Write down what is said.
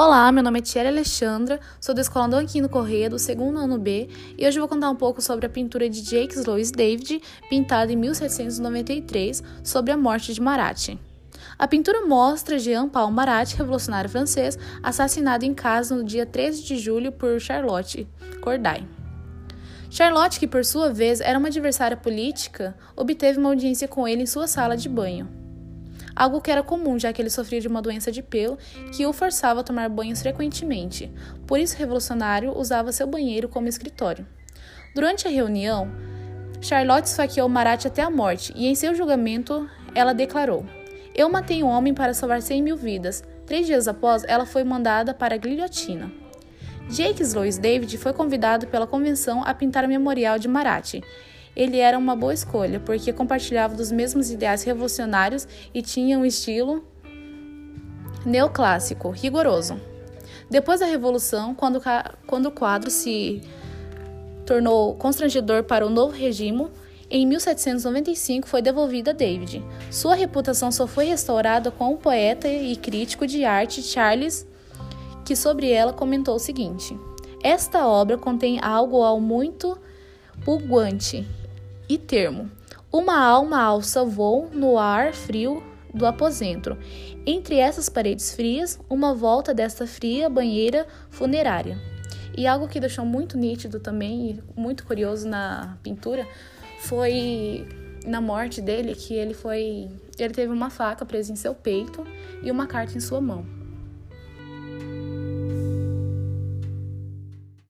Olá, meu nome é Thierry Alexandra, sou da Escola Dom Aquino Correia, do segundo ano B, e hoje vou contar um pouco sobre a pintura de Jacques Louis David, pintada em 1793, sobre a morte de Marat. A pintura mostra Jean Paul Marat, revolucionário francês, assassinado em casa no dia 13 de julho por Charlotte Corday. Charlotte, que por sua vez era uma adversária política, obteve uma audiência com ele em sua sala de banho algo que era comum, já que ele sofria de uma doença de pelo que o forçava a tomar banhos frequentemente. Por isso, o revolucionário usava seu banheiro como escritório. Durante a reunião, Charlotte esfaqueou Marat até a morte e, em seu julgamento, ela declarou: Eu matei um homem para salvar 100 mil vidas. Três dias após, ela foi mandada para a guilhotina. Jacques Louis David foi convidado pela convenção a pintar o memorial de Marat ele era uma boa escolha, porque compartilhava dos mesmos ideais revolucionários e tinha um estilo neoclássico, rigoroso. Depois da Revolução, quando, quando o quadro se tornou constrangedor para o novo regime, em 1795 foi devolvido a David. Sua reputação só foi restaurada com o poeta e crítico de arte Charles, que sobre ela comentou o seguinte: Esta obra contém algo ao muito pulguante e termo. Uma alma alça voo no ar frio do aposento. Entre essas paredes frias, uma volta desta fria banheira funerária. E algo que deixou muito nítido também, muito curioso na pintura, foi na morte dele que ele foi, ele teve uma faca presa em seu peito e uma carta em sua mão.